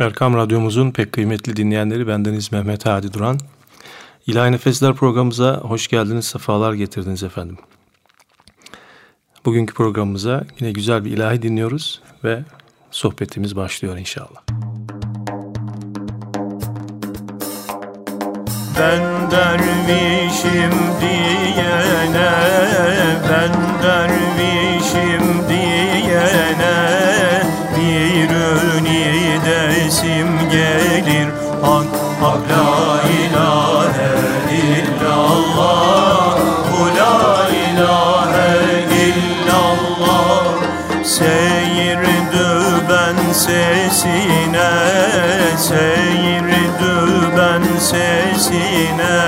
Erkam Radyomuzun pek kıymetli dinleyenleri bendeniz Mehmet Hadi Duran. İlahi Nefesler programımıza hoş geldiniz, sefalar getirdiniz efendim. Bugünkü programımıza yine güzel bir ilahi dinliyoruz ve sohbetimiz başlıyor inşallah. Ben dervişim diyene, ben dervişim diyene Bir ünidesim gelir, hak hak la ilahe illallah. Bu la ilahe illallah. Seyirdi ben sesine, seyirdi ben sesine.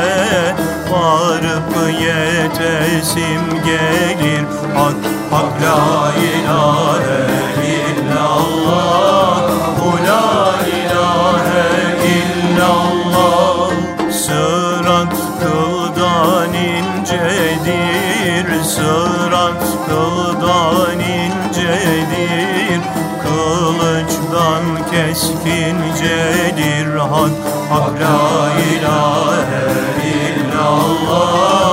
Varıp yetesim gelir. Hak, hak la ilahe illallah keskincedir Hak, hak la ilahe illallah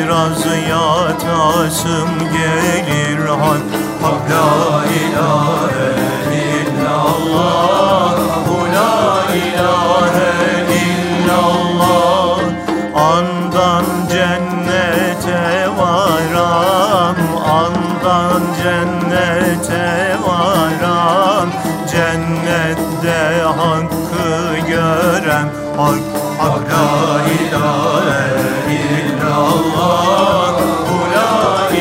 Biraz yatasım gelir Hak, cennete varam Andan cennete varam Cennette hakkı görem Hak, hak la ilahe illallah Bu la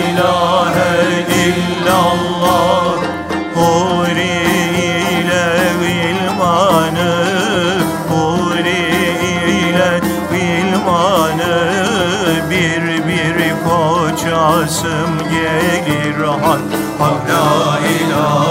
ilahe illallah koçasım gelir Hak, hak la ilahe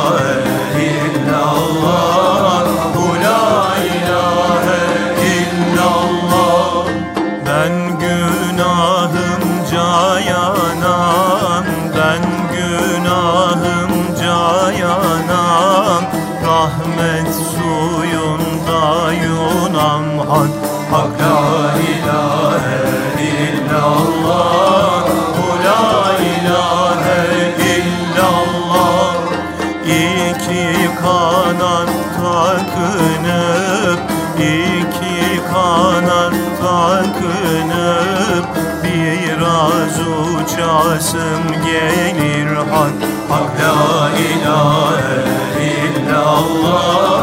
Biraz uçasım gelir. Hak, hak la ilahe illallah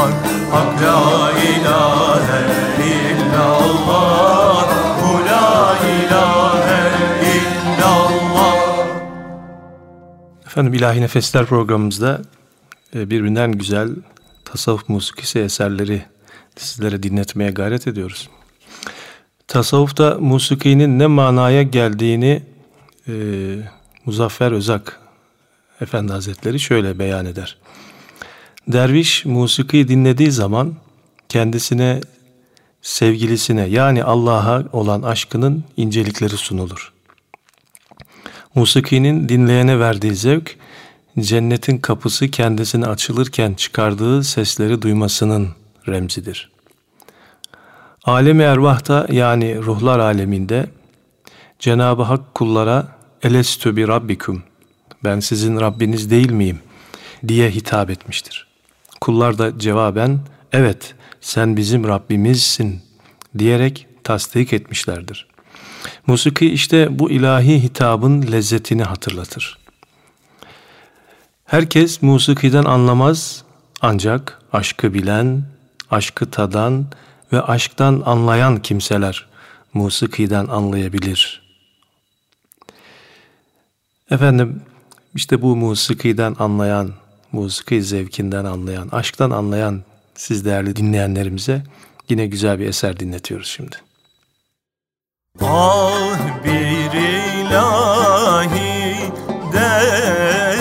Hak, hak la ilahe illallah Bu la ilahe illallah Efendim İlahi Nefesler programımızda e, birbirinden güzel tasavvuf musikisi eserleri sizlere dinletmeye gayret ediyoruz. Tasavvufta musikinin ne manaya geldiğini e, Muzaffer Özak Efendi Hazretleri şöyle beyan eder. Derviş musiki dinlediği zaman kendisine sevgilisine yani Allah'a olan aşkının incelikleri sunulur. Musikinin dinleyene verdiği zevk, cennetin kapısı kendisine açılırken çıkardığı sesleri duymasının remzidir. Alemi ervahta yani ruhlar aleminde Cenab-ı Hak kullara elestü bi rabbikum ben sizin Rabbiniz değil miyim diye hitap etmiştir. Kullar da cevaben evet sen bizim Rabbimizsin diyerek tasdik etmişlerdir. Musiki işte bu ilahi hitabın lezzetini hatırlatır. Herkes musikiden anlamaz ancak aşkı bilen, aşkı tadan ve aşktan anlayan kimseler musikiden anlayabilir. Efendim işte bu musikiden anlayan, musiki zevkinden anlayan, aşktan anlayan siz değerli dinleyenlerimize yine güzel bir eser dinletiyoruz şimdi. Ah bir ilahi devran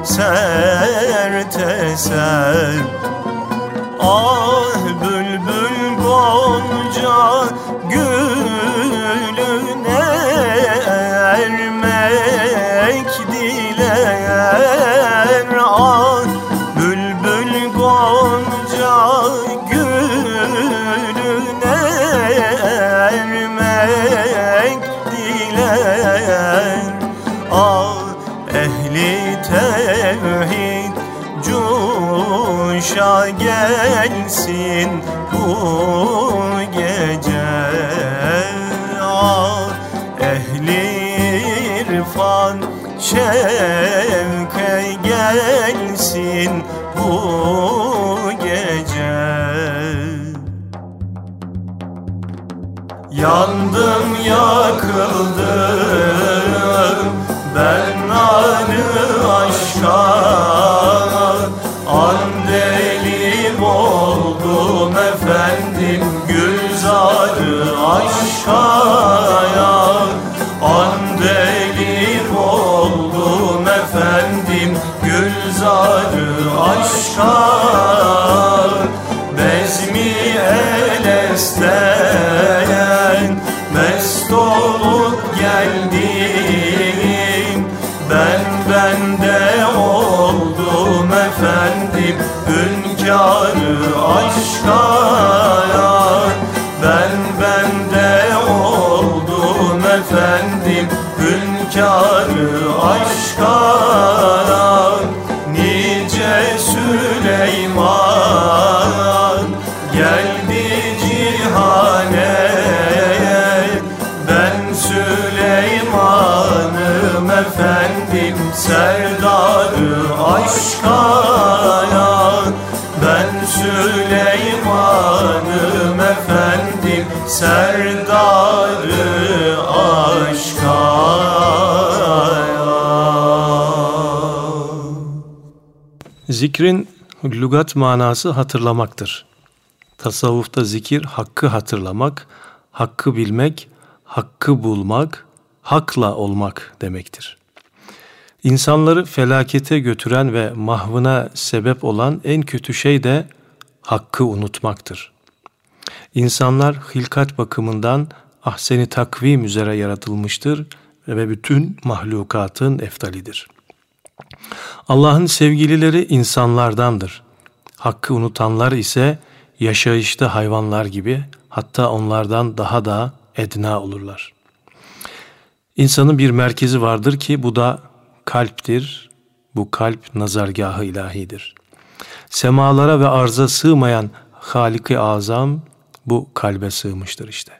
dolsun sert eser Ah Yandım yakıldım. Ben narı aşka Andelim oldum efendim. Gülzarı aşkaya Andelim oldum efendim. Gülzarı aşka Bezmi Zikrin lügat manası hatırlamaktır. Tasavvufta zikir hakkı hatırlamak, hakkı bilmek, hakkı bulmak, hakla olmak demektir. İnsanları felakete götüren ve mahvına sebep olan en kötü şey de hakkı unutmaktır. İnsanlar hilkat bakımından ahseni takvim üzere yaratılmıştır ve bütün mahlukatın eftalidir. Allah'ın sevgilileri insanlardandır. Hakkı unutanlar ise yaşayışta hayvanlar gibi hatta onlardan daha da edna olurlar. İnsanın bir merkezi vardır ki bu da kalptir. Bu kalp nazargahı ilahidir. Semalara ve arza sığmayan Halik-i Azam bu kalbe sığmıştır işte.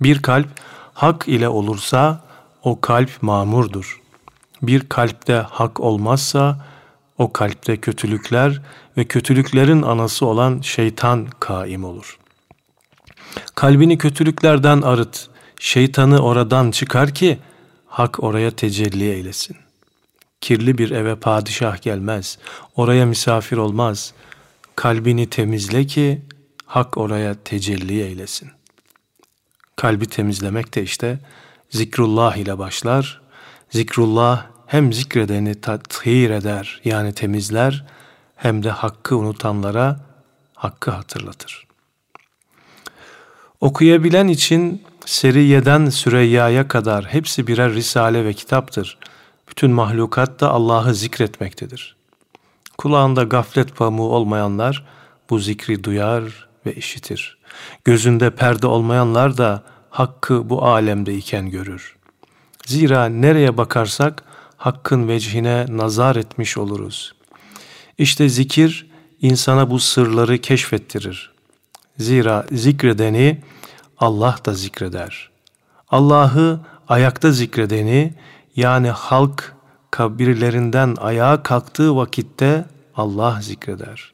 Bir kalp hak ile olursa o kalp mamurdur. Bir kalpte hak olmazsa o kalpte kötülükler ve kötülüklerin anası olan şeytan kaim olur. Kalbini kötülüklerden arıt, şeytanı oradan çıkar ki hak oraya tecelli eylesin. Kirli bir eve padişah gelmez, oraya misafir olmaz. Kalbini temizle ki hak oraya tecelli eylesin. Kalbi temizlemek de işte zikrullah ile başlar. Zikrullah hem zikredeni tathir eder yani temizler hem de hakkı unutanlara hakkı hatırlatır. Okuyabilen için Seriye'den Süreyya'ya kadar hepsi birer risale ve kitaptır. Bütün mahlukat da Allah'ı zikretmektedir. Kulağında gaflet pamuğu olmayanlar bu zikri duyar ve işitir. Gözünde perde olmayanlar da hakkı bu alemde iken görür. Zira nereye bakarsak hakkın vecihine nazar etmiş oluruz. İşte zikir insana bu sırları keşfettirir. Zira zikredeni Allah da zikreder. Allah'ı ayakta zikredeni yani halk kabirlerinden ayağa kalktığı vakitte Allah zikreder.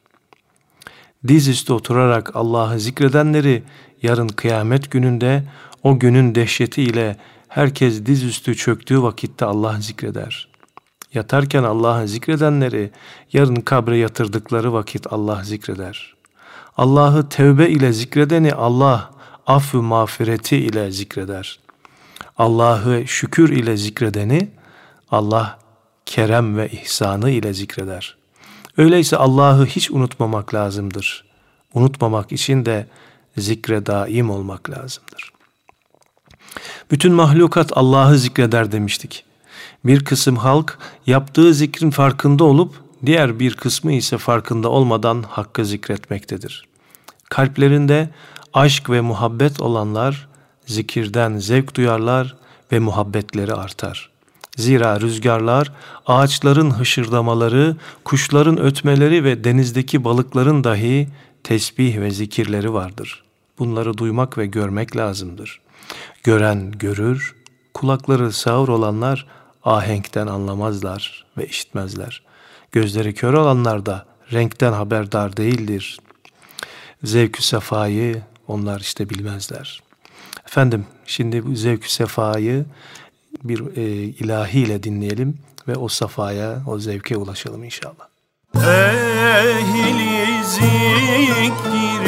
Dizüstü oturarak Allah'ı zikredenleri yarın kıyamet gününde o günün dehşetiyle herkes dizüstü çöktüğü vakitte Allah zikreder. Yatarken Allah'ı zikredenleri yarın kabre yatırdıkları vakit Allah zikreder. Allah'ı tevbe ile zikredeni Allah affü mağfireti ile zikreder. Allah'ı şükür ile zikredeni Allah kerem ve ihsanı ile zikreder. Öyleyse Allah'ı hiç unutmamak lazımdır. Unutmamak için de zikre daim olmak lazımdır. Bütün mahlukat Allah'ı zikreder demiştik. Bir kısım halk yaptığı zikrin farkında olup diğer bir kısmı ise farkında olmadan hakkı zikretmektedir. Kalplerinde aşk ve muhabbet olanlar zikirden zevk duyarlar ve muhabbetleri artar. Zira rüzgarlar, ağaçların hışırdamaları, kuşların ötmeleri ve denizdeki balıkların dahi tesbih ve zikirleri vardır. Bunları duymak ve görmek lazımdır. Gören görür, kulakları sağır olanlar ahenkten anlamazlar ve işitmezler. Gözleri kör olanlar da renkten haberdar değildir. Zevkü sefayı onlar işte bilmezler. Efendim şimdi bu zevkü sefayı bir e, ilahiyle dinleyelim ve o safaya, o zevke ulaşalım inşallah. Ehli zikrin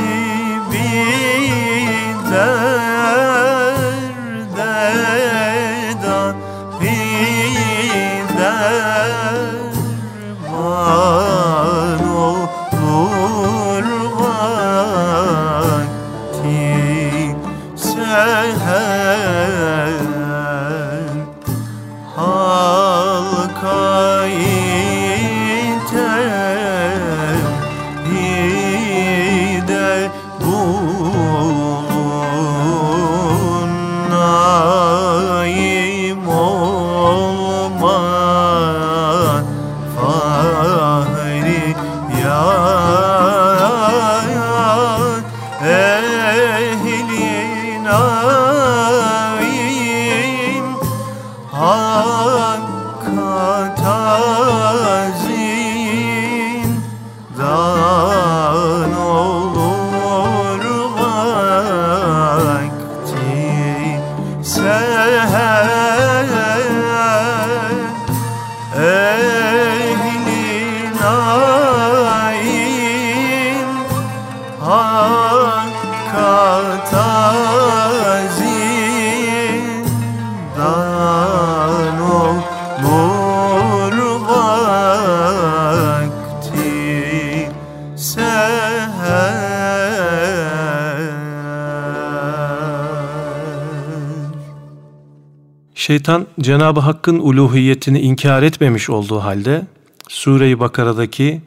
Şeytan Cenab-ı Hakk'ın uluhiyetini inkar etmemiş olduğu halde Sure-i Bakara'daki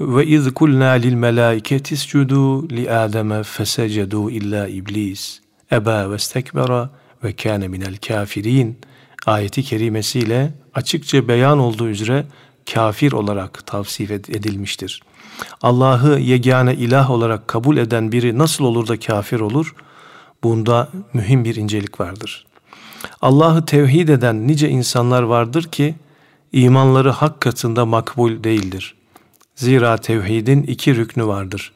ve iz kulna lil melaiketi iscudu li Adem'e fesecedu illa iblis eba ve istekbera ve kâne minel kafirin ayeti kerimesiyle açıkça beyan olduğu üzere kafir olarak tavsif edilmiştir. Allah'ı yegane ilah olarak kabul eden biri nasıl olur da kafir olur? Bunda mühim bir incelik vardır. Allah'ı tevhid eden nice insanlar vardır ki imanları hak katında makbul değildir. Zira tevhidin iki rüknü vardır.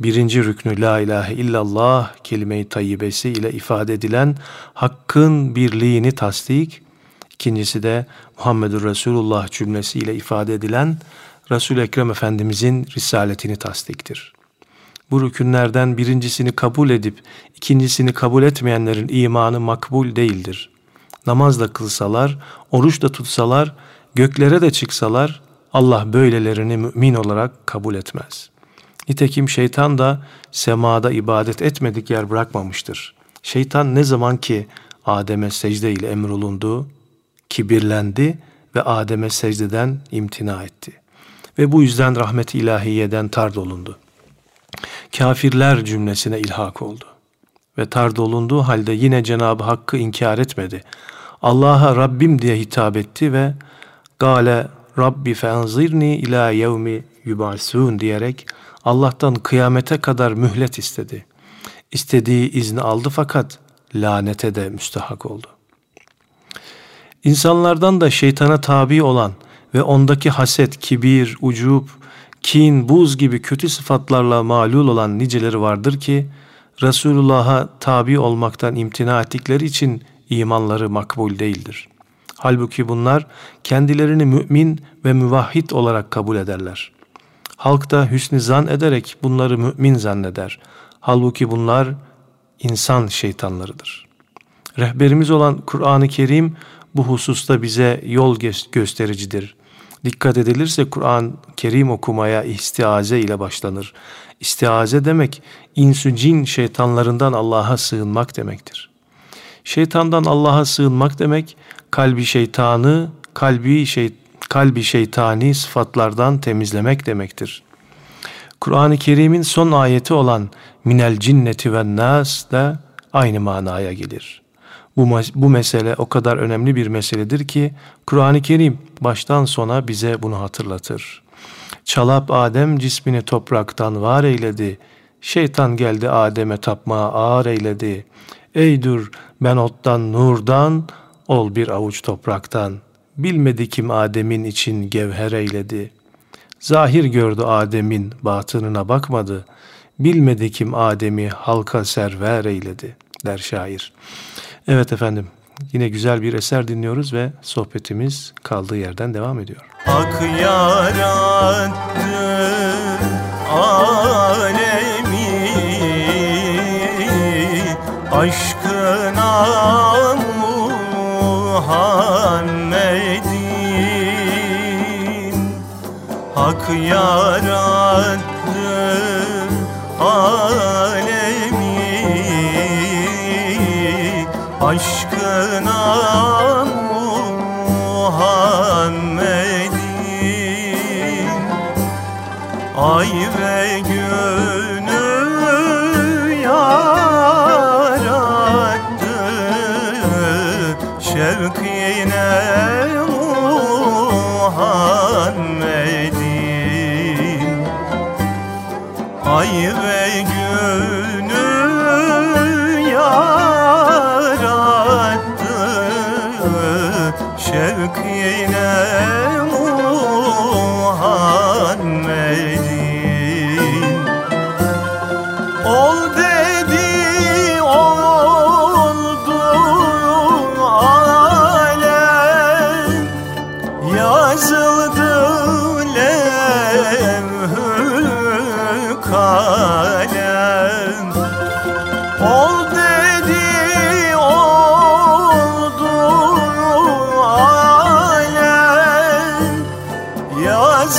Birinci rüknü la ilahe illallah kelime-i tayyibesi ile ifade edilen hakkın birliğini tasdik, İkincisi de Muhammedur Resulullah cümlesi ile ifade edilen Resul Ekrem Efendimizin risaletini tasdiktir. Bu rükünlerden birincisini kabul edip ikincisini kabul etmeyenlerin imanı makbul değildir. Namaz da kılsalar, oruç da tutsalar, göklere de çıksalar Allah böylelerini mümin olarak kabul etmez. Nitekim şeytan da semada ibadet etmedik yer bırakmamıştır. Şeytan ne zaman ki Adem'e secde ile emrolundu, kibirlendi ve Adem'e secdeden imtina etti. Ve bu yüzden rahmet-i ilahiyeden tard olundu kafirler cümlesine ilhak oldu. Ve tard olunduğu halde yine Cenab-ı Hakk'ı inkar etmedi. Allah'a Rabbim diye hitap etti ve Gale Rabbi fenzirni ila yevmi yubasun diyerek Allah'tan kıyamete kadar mühlet istedi. İstediği izni aldı fakat lanete de müstahak oldu. İnsanlardan da şeytana tabi olan ve ondaki haset, kibir, ucub, kin, buz gibi kötü sıfatlarla malul olan niceleri vardır ki Resulullah'a tabi olmaktan imtina ettikleri için imanları makbul değildir. Halbuki bunlar kendilerini mümin ve müvahhid olarak kabul ederler. Halk da hüsnü zan ederek bunları mümin zanneder. Halbuki bunlar insan şeytanlarıdır. Rehberimiz olan Kur'an-ı Kerim bu hususta bize yol göstericidir. Dikkat edilirse Kur'an Kerim okumaya istiaze ile başlanır. İstiaze demek insü cin şeytanlarından Allah'a sığınmak demektir. Şeytandan Allah'a sığınmak demek kalbi şeytanı, kalbi şey kalbi şeytani sıfatlardan temizlemek demektir. Kur'an-ı Kerim'in son ayeti olan minel cinneti ve nas da aynı manaya gelir. Bu, bu mesele o kadar önemli bir meseledir ki Kur'an-ı Kerim baştan sona bize bunu hatırlatır. Çalap Adem cismini topraktan var eyledi. Şeytan geldi Adem'e tapmaya ağır eyledi. Ey dur ben ottan nurdan, ol bir avuç topraktan. Bilmedi kim Adem'in için gevher eyledi. Zahir gördü Adem'in batınına bakmadı. Bilmedi kim Adem'i halka server eyledi der şair. Evet efendim yine güzel bir eser dinliyoruz ve sohbetimiz kaldığı yerden devam ediyor. Hak yarattı alemi aşkına Muhammed'in Hak yarattı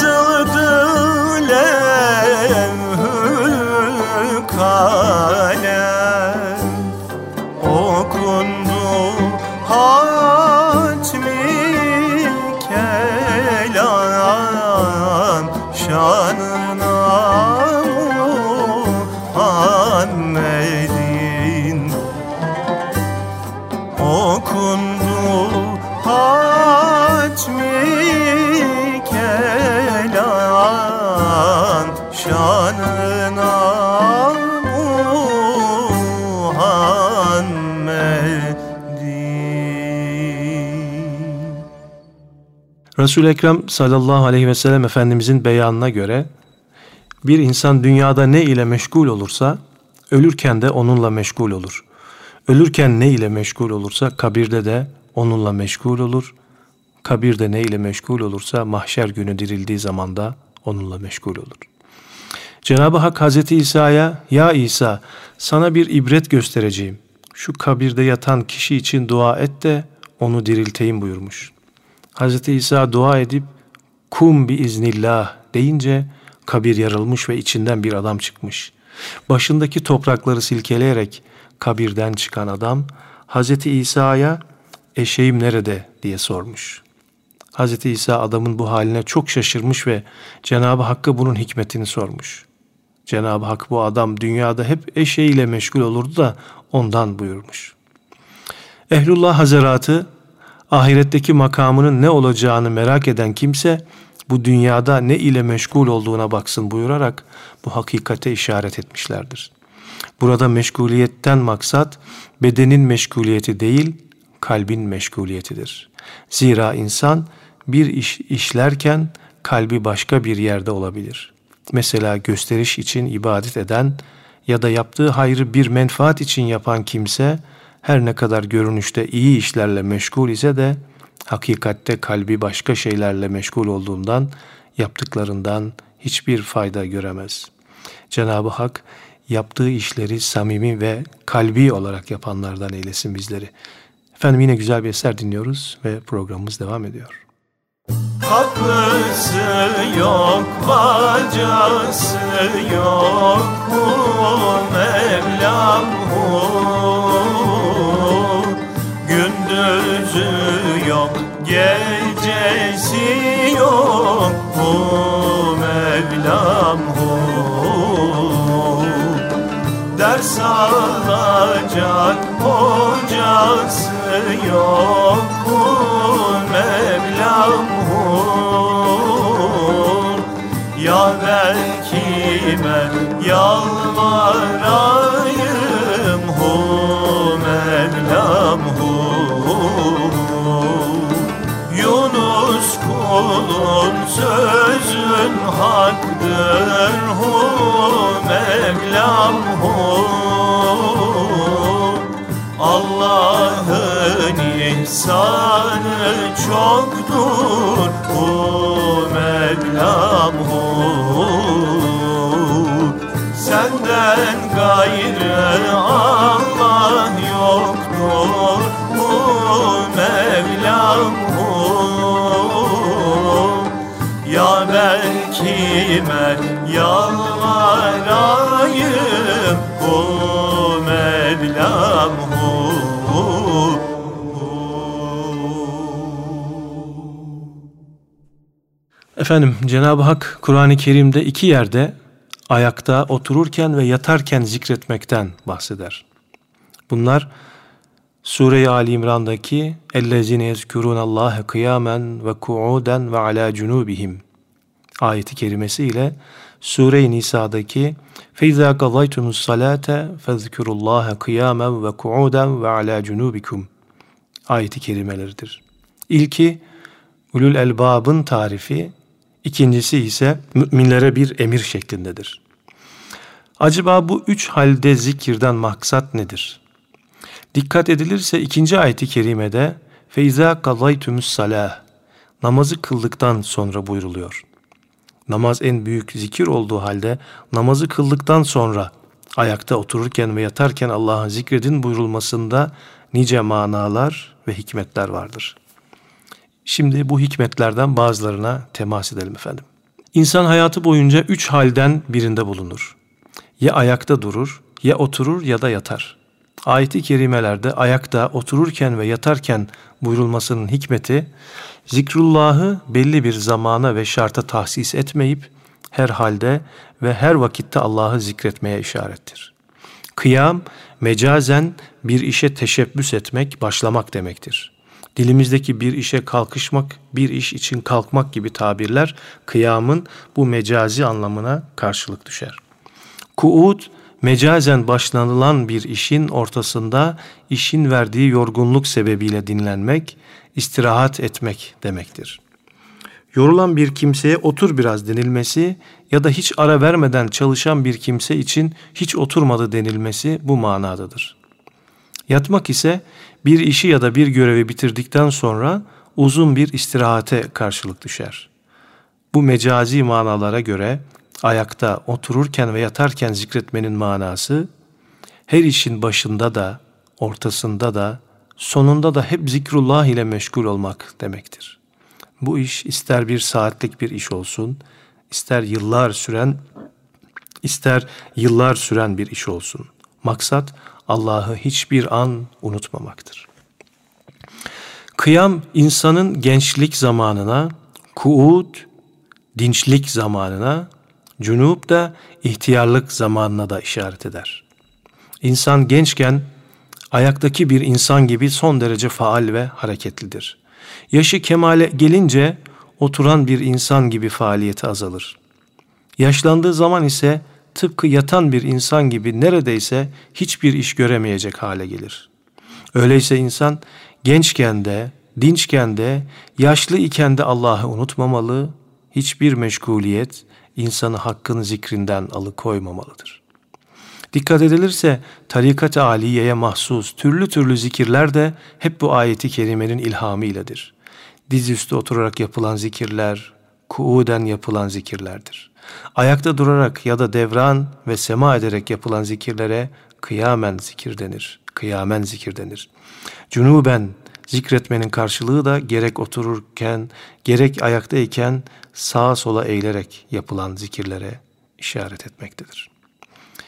açıldı levhül kalem Resul-i Ekrem sallallahu aleyhi ve sellem Efendimizin beyanına göre bir insan dünyada ne ile meşgul olursa ölürken de onunla meşgul olur. Ölürken ne ile meşgul olursa kabirde de onunla meşgul olur. Kabirde ne ile meşgul olursa mahşer günü dirildiği zaman da onunla meşgul olur. Cenab-ı Hak Hazreti İsa'ya ya İsa sana bir ibret göstereceğim. Şu kabirde yatan kişi için dua et de onu dirilteyim buyurmuş. Hazreti İsa dua edip kum bi iznillah deyince kabir yarılmış ve içinden bir adam çıkmış. Başındaki toprakları silkeleyerek kabirden çıkan adam Hazreti İsa'ya eşeğim nerede diye sormuş. Hazreti İsa adamın bu haline çok şaşırmış ve Cenab-ı Hakk'a bunun hikmetini sormuş. Cenab-ı Hak bu adam dünyada hep eşeğiyle meşgul olurdu da ondan buyurmuş. Ehlullah Hazretleri ahiretteki makamının ne olacağını merak eden kimse bu dünyada ne ile meşgul olduğuna baksın buyurarak bu hakikate işaret etmişlerdir. Burada meşguliyetten maksat bedenin meşguliyeti değil, kalbin meşguliyetidir. Zira insan bir iş işlerken kalbi başka bir yerde olabilir. Mesela gösteriş için ibadet eden ya da yaptığı hayrı bir menfaat için yapan kimse her ne kadar görünüşte iyi işlerle meşgul ise de hakikatte kalbi başka şeylerle meşgul olduğundan yaptıklarından hiçbir fayda göremez. Cenab-ı Hak yaptığı işleri samimi ve kalbi olarak yapanlardan eylesin bizleri. Efendim yine güzel bir eser dinliyoruz ve programımız devam ediyor. Kapısı yok, bacası yok bu alacak hocası yok bu Mevlam ya ben kime yalvarayım hu Mevlam hu Yunus kulun sözün haktır hu Mevlam hu Allah'ın ihsanı çoktur hu Mevlam hu Senden gayrı Allah yoktur hu Mevlam hu Ya ben kime Mevlam hu Efendim Cenab-ı Hak Kur'an-ı Kerim'de iki yerde ayakta, otururken ve yatarken zikretmekten bahseder. Bunlar Sure-i Ali İmran'daki اَلَّذِينَ يَذْكُرُونَ اللّٰهَ قِيَامًا وَكُعُودًا وَعَلَى جُنُوبِهِمْ ayeti kerimesi ile Sure-i Nisa'daki فَاِذَا قَضَيْتُمُ الصَّلَاةَ فَذْكُرُوا اللّٰهَ قِيَامًا وَكُعُودًا وَعَلَى جُنُوبِكُمْ ayeti kerimeleridir. İlki ulul elbabın tarifi, İkincisi ise müminlere bir emir şeklindedir. Acaba bu üç halde zikirden maksat nedir? Dikkat edilirse ikinci ayeti kerimede feyza kazaytümüs salah namazı kıldıktan sonra buyruluyor. Namaz en büyük zikir olduğu halde namazı kıldıktan sonra ayakta otururken ve yatarken Allah'ın zikredin buyurulmasında nice manalar ve hikmetler vardır.'' Şimdi bu hikmetlerden bazılarına temas edelim efendim. İnsan hayatı boyunca üç halden birinde bulunur. Ya ayakta durur, ya oturur ya da yatar. Ayet-i kerimelerde ayakta, otururken ve yatarken buyurulmasının hikmeti, zikrullahı belli bir zamana ve şarta tahsis etmeyip, her halde ve her vakitte Allah'ı zikretmeye işarettir. Kıyam, mecazen bir işe teşebbüs etmek, başlamak demektir dilimizdeki bir işe kalkışmak, bir iş için kalkmak gibi tabirler kıyamın bu mecazi anlamına karşılık düşer. Kuud, mecazen başlanılan bir işin ortasında işin verdiği yorgunluk sebebiyle dinlenmek, istirahat etmek demektir. Yorulan bir kimseye otur biraz denilmesi ya da hiç ara vermeden çalışan bir kimse için hiç oturmadı denilmesi bu manadadır. Yatmak ise bir işi ya da bir görevi bitirdikten sonra uzun bir istirahate karşılık düşer. Bu mecazi manalara göre ayakta otururken ve yatarken zikretmenin manası her işin başında da, ortasında da, sonunda da hep zikrullah ile meşgul olmak demektir. Bu iş ister bir saatlik bir iş olsun, ister yıllar süren, ister yıllar süren bir iş olsun. Maksat Allah'ı hiçbir an unutmamaktır. Kıyam insanın gençlik zamanına, kuud dinçlik zamanına, cunub da ihtiyarlık zamanına da işaret eder. İnsan gençken ayaktaki bir insan gibi son derece faal ve hareketlidir. Yaşı kemale gelince oturan bir insan gibi faaliyeti azalır. Yaşlandığı zaman ise tıpkı yatan bir insan gibi neredeyse hiçbir iş göremeyecek hale gelir. Öyleyse insan gençken de, dinçken de, yaşlı iken de Allah'ı unutmamalı, hiçbir meşguliyet insanı hakkın zikrinden alıkoymamalıdır. Dikkat edilirse tarikat-ı aliyeye mahsus türlü türlü zikirler de hep bu ayeti kerimenin ilhamı iledir. Dizüstü oturarak yapılan zikirler, kuuden yapılan zikirlerdir. Ayakta durarak ya da devran ve sema ederek yapılan zikirlere kıyamen zikir denir. Kıyamen zikir denir. Cunuben zikretmenin karşılığı da gerek otururken gerek ayaktayken sağa sola eğilerek yapılan zikirlere işaret etmektedir.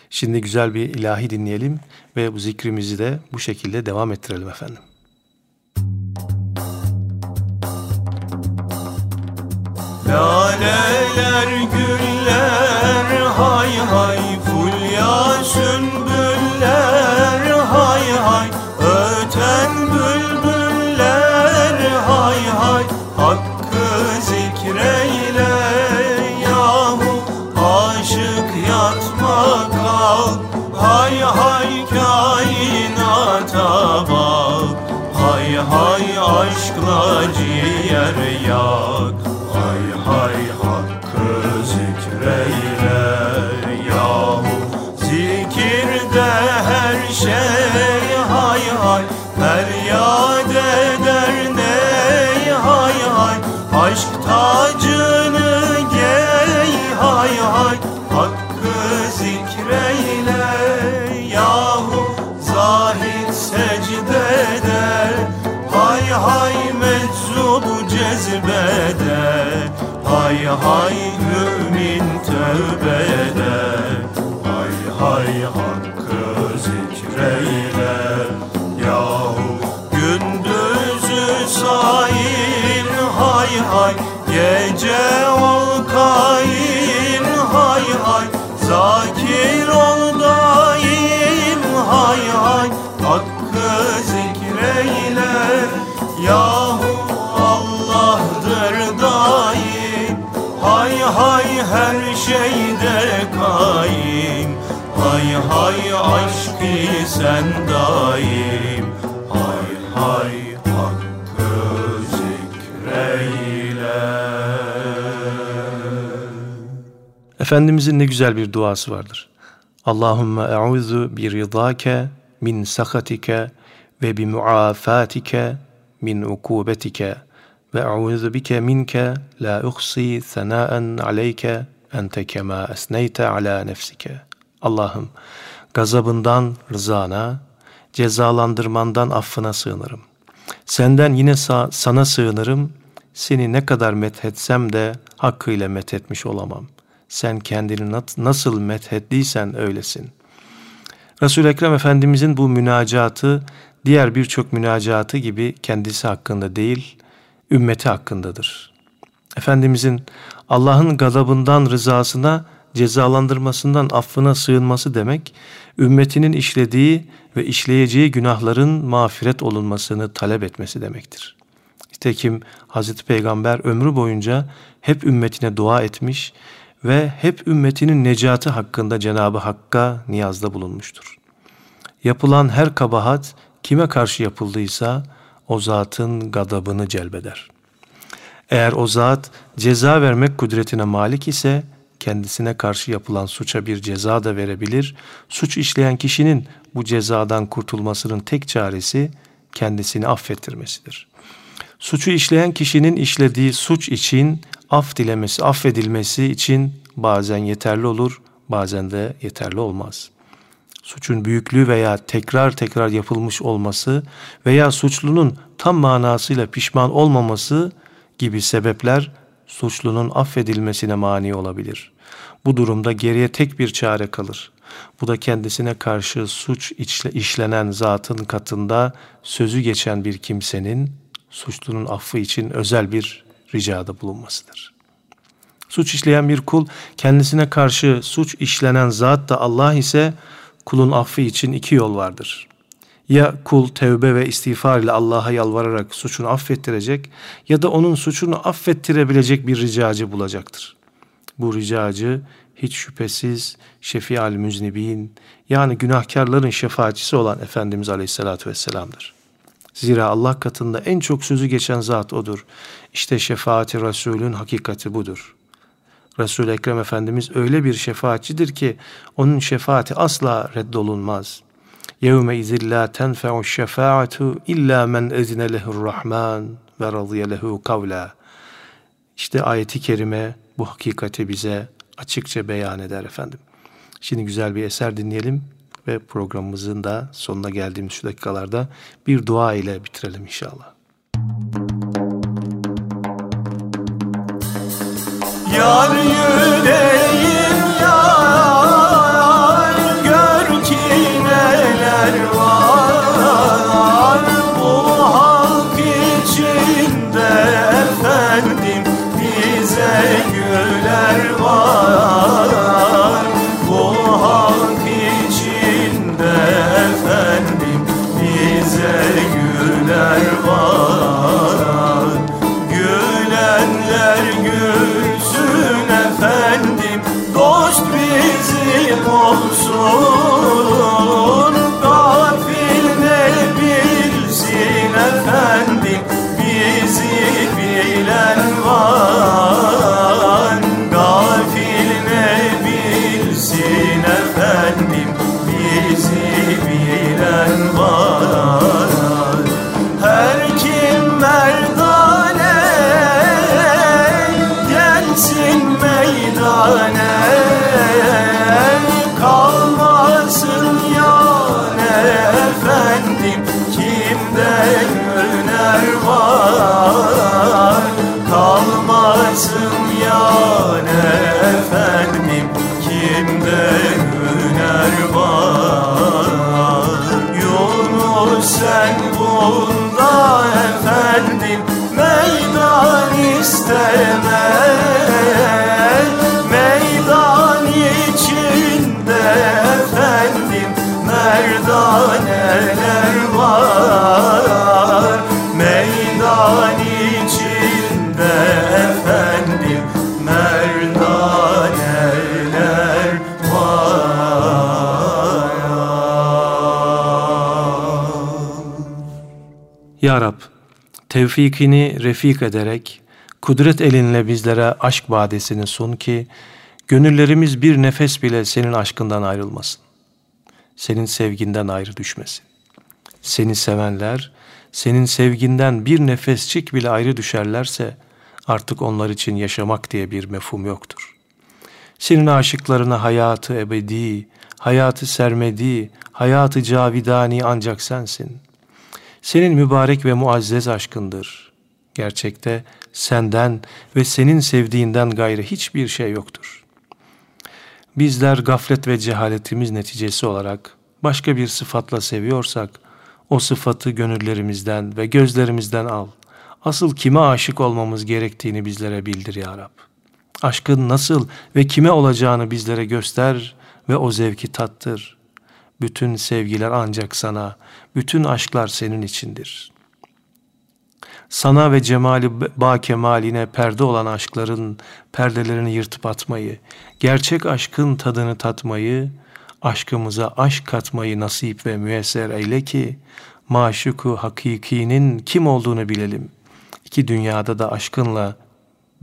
Şimdi güzel bir ilahi dinleyelim ve bu zikrimizi de bu şekilde devam ettirelim efendim. Laleler güller hay hay Hay zakir ol daim Hay hay. Hakkı zikreyle Yahu Allah'dır daim. Hay hay her şeyde kaim. Hay hay aşkı sen daim. Hay hay Efendimizin ne güzel bir duası vardır. Allahümme e'udhu bi ridake min sakatike ve bi muafatike min ukubetike ve e'udhu bike minke la uhsi senaen aleyke ente kema esneyte ala nefsike. Allah'ım gazabından rızana, cezalandırmandan affına sığınırım. Senden yine sa- sana sığınırım. Seni ne kadar methetsem de hakkıyla methetmiş olamam. Sen kendini nasıl methettiysen öylesin. Resul Ekrem Efendimizin bu münacatı diğer birçok münacatı gibi kendisi hakkında değil, ümmeti hakkındadır. Efendimizin Allah'ın gazabından rızasına, cezalandırmasından affına sığınması demek, ümmetinin işlediği ve işleyeceği günahların mağfiret olunmasını talep etmesi demektir. Nitekim Hazreti Peygamber ömrü boyunca hep ümmetine dua etmiş ve hep ümmetinin necatı hakkında Cenabı Hakk'a niyazda bulunmuştur. Yapılan her kabahat kime karşı yapıldıysa o zatın gadabını celbeder. Eğer o zat ceza vermek kudretine malik ise kendisine karşı yapılan suça bir ceza da verebilir. Suç işleyen kişinin bu cezadan kurtulmasının tek çaresi kendisini affettirmesidir. Suçu işleyen kişinin işlediği suç için af dilemesi, affedilmesi için bazen yeterli olur, bazen de yeterli olmaz. Suçun büyüklüğü veya tekrar tekrar yapılmış olması veya suçlunun tam manasıyla pişman olmaması gibi sebepler suçlunun affedilmesine mani olabilir. Bu durumda geriye tek bir çare kalır. Bu da kendisine karşı suç işlenen zatın katında sözü geçen bir kimsenin suçlunun affı için özel bir ricada bulunmasıdır. Suç işleyen bir kul kendisine karşı suç işlenen zat da Allah ise kulun affı için iki yol vardır. Ya kul tevbe ve istiğfar ile Allah'a yalvararak suçunu affettirecek ya da onun suçunu affettirebilecek bir ricacı bulacaktır. Bu ricacı hiç şüphesiz şefial müznibin yani günahkarların şefaatçisi olan Efendimiz Aleyhisselatü Vesselam'dır. Zira Allah katında en çok sözü geçen zat odur. İşte şefaati Resulün hakikati budur. Resul-i Ekrem Efendimiz öyle bir şefaatçidir ki onun şefaati asla reddolunmaz. يَوْمَ اِذِ لَا تَنْفَعُ الشَّفَاعَةُ اِلَّا مَنْ اَذِنَ لَهُ الرَّحْمَانِ وَرَضِيَ لَهُ قَوْلًا İşte ayeti kerime bu hakikati bize açıkça beyan eder efendim. Şimdi güzel bir eser dinleyelim ve programımızın da sonuna geldiğimiz şu dakikalarda bir dua ile bitirelim inşallah. Yar yüreğim tevfikini refik ederek, kudret elinle bizlere aşk badesini sun ki, gönüllerimiz bir nefes bile senin aşkından ayrılmasın. Senin sevginden ayrı düşmesin. Seni sevenler, senin sevginden bir nefesçik bile ayrı düşerlerse, artık onlar için yaşamak diye bir mefhum yoktur. Senin aşıklarına hayatı ebedi, hayatı sermedi, hayatı cavidani ancak sensin.'' Senin mübarek ve muazzez aşkındır. Gerçekte senden ve senin sevdiğinden gayrı hiçbir şey yoktur. Bizler gaflet ve cehaletimiz neticesi olarak başka bir sıfatla seviyorsak, o sıfatı gönüllerimizden ve gözlerimizden al. Asıl kime aşık olmamız gerektiğini bizlere bildir ya Rab. Aşkın nasıl ve kime olacağını bizlere göster ve o zevki tattır. Bütün sevgiler ancak sana, bütün aşklar senin içindir. Sana ve cemali ba kemaline perde olan aşkların perdelerini yırtıp atmayı, gerçek aşkın tadını tatmayı, aşkımıza aşk katmayı nasip ve müesser eyle ki, maşuku hakikinin kim olduğunu bilelim. İki dünyada da aşkınla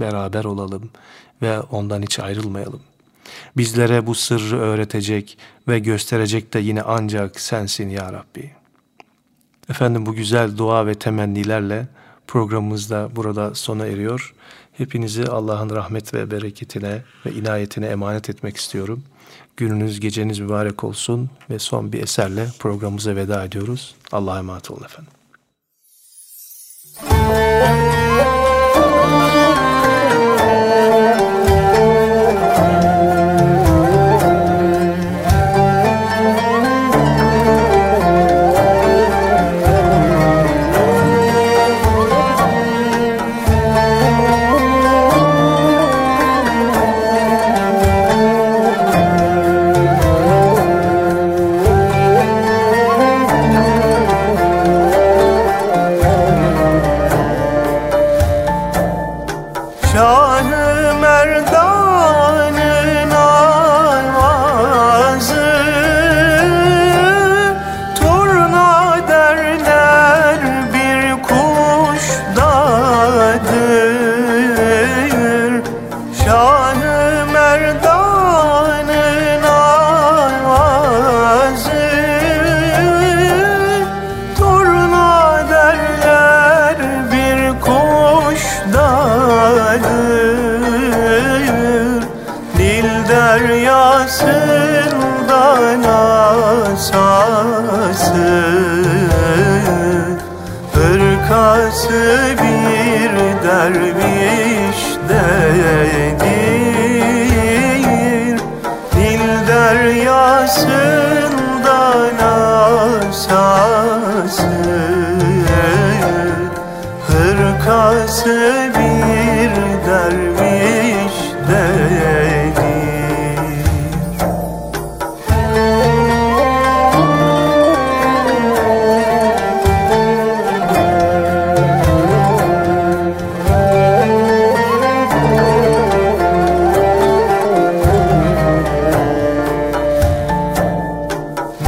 beraber olalım ve ondan hiç ayrılmayalım. Bizlere bu sırrı öğretecek ve gösterecek de yine ancak sensin ya Rabbi. Efendim bu güzel dua ve temennilerle programımız da burada sona eriyor. Hepinizi Allah'ın rahmet ve bereketine ve inayetine emanet etmek istiyorum. Gününüz, geceniz mübarek olsun ve son bir eserle programımıza veda ediyoruz. Allah'a emanet olun efendim.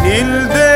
ilde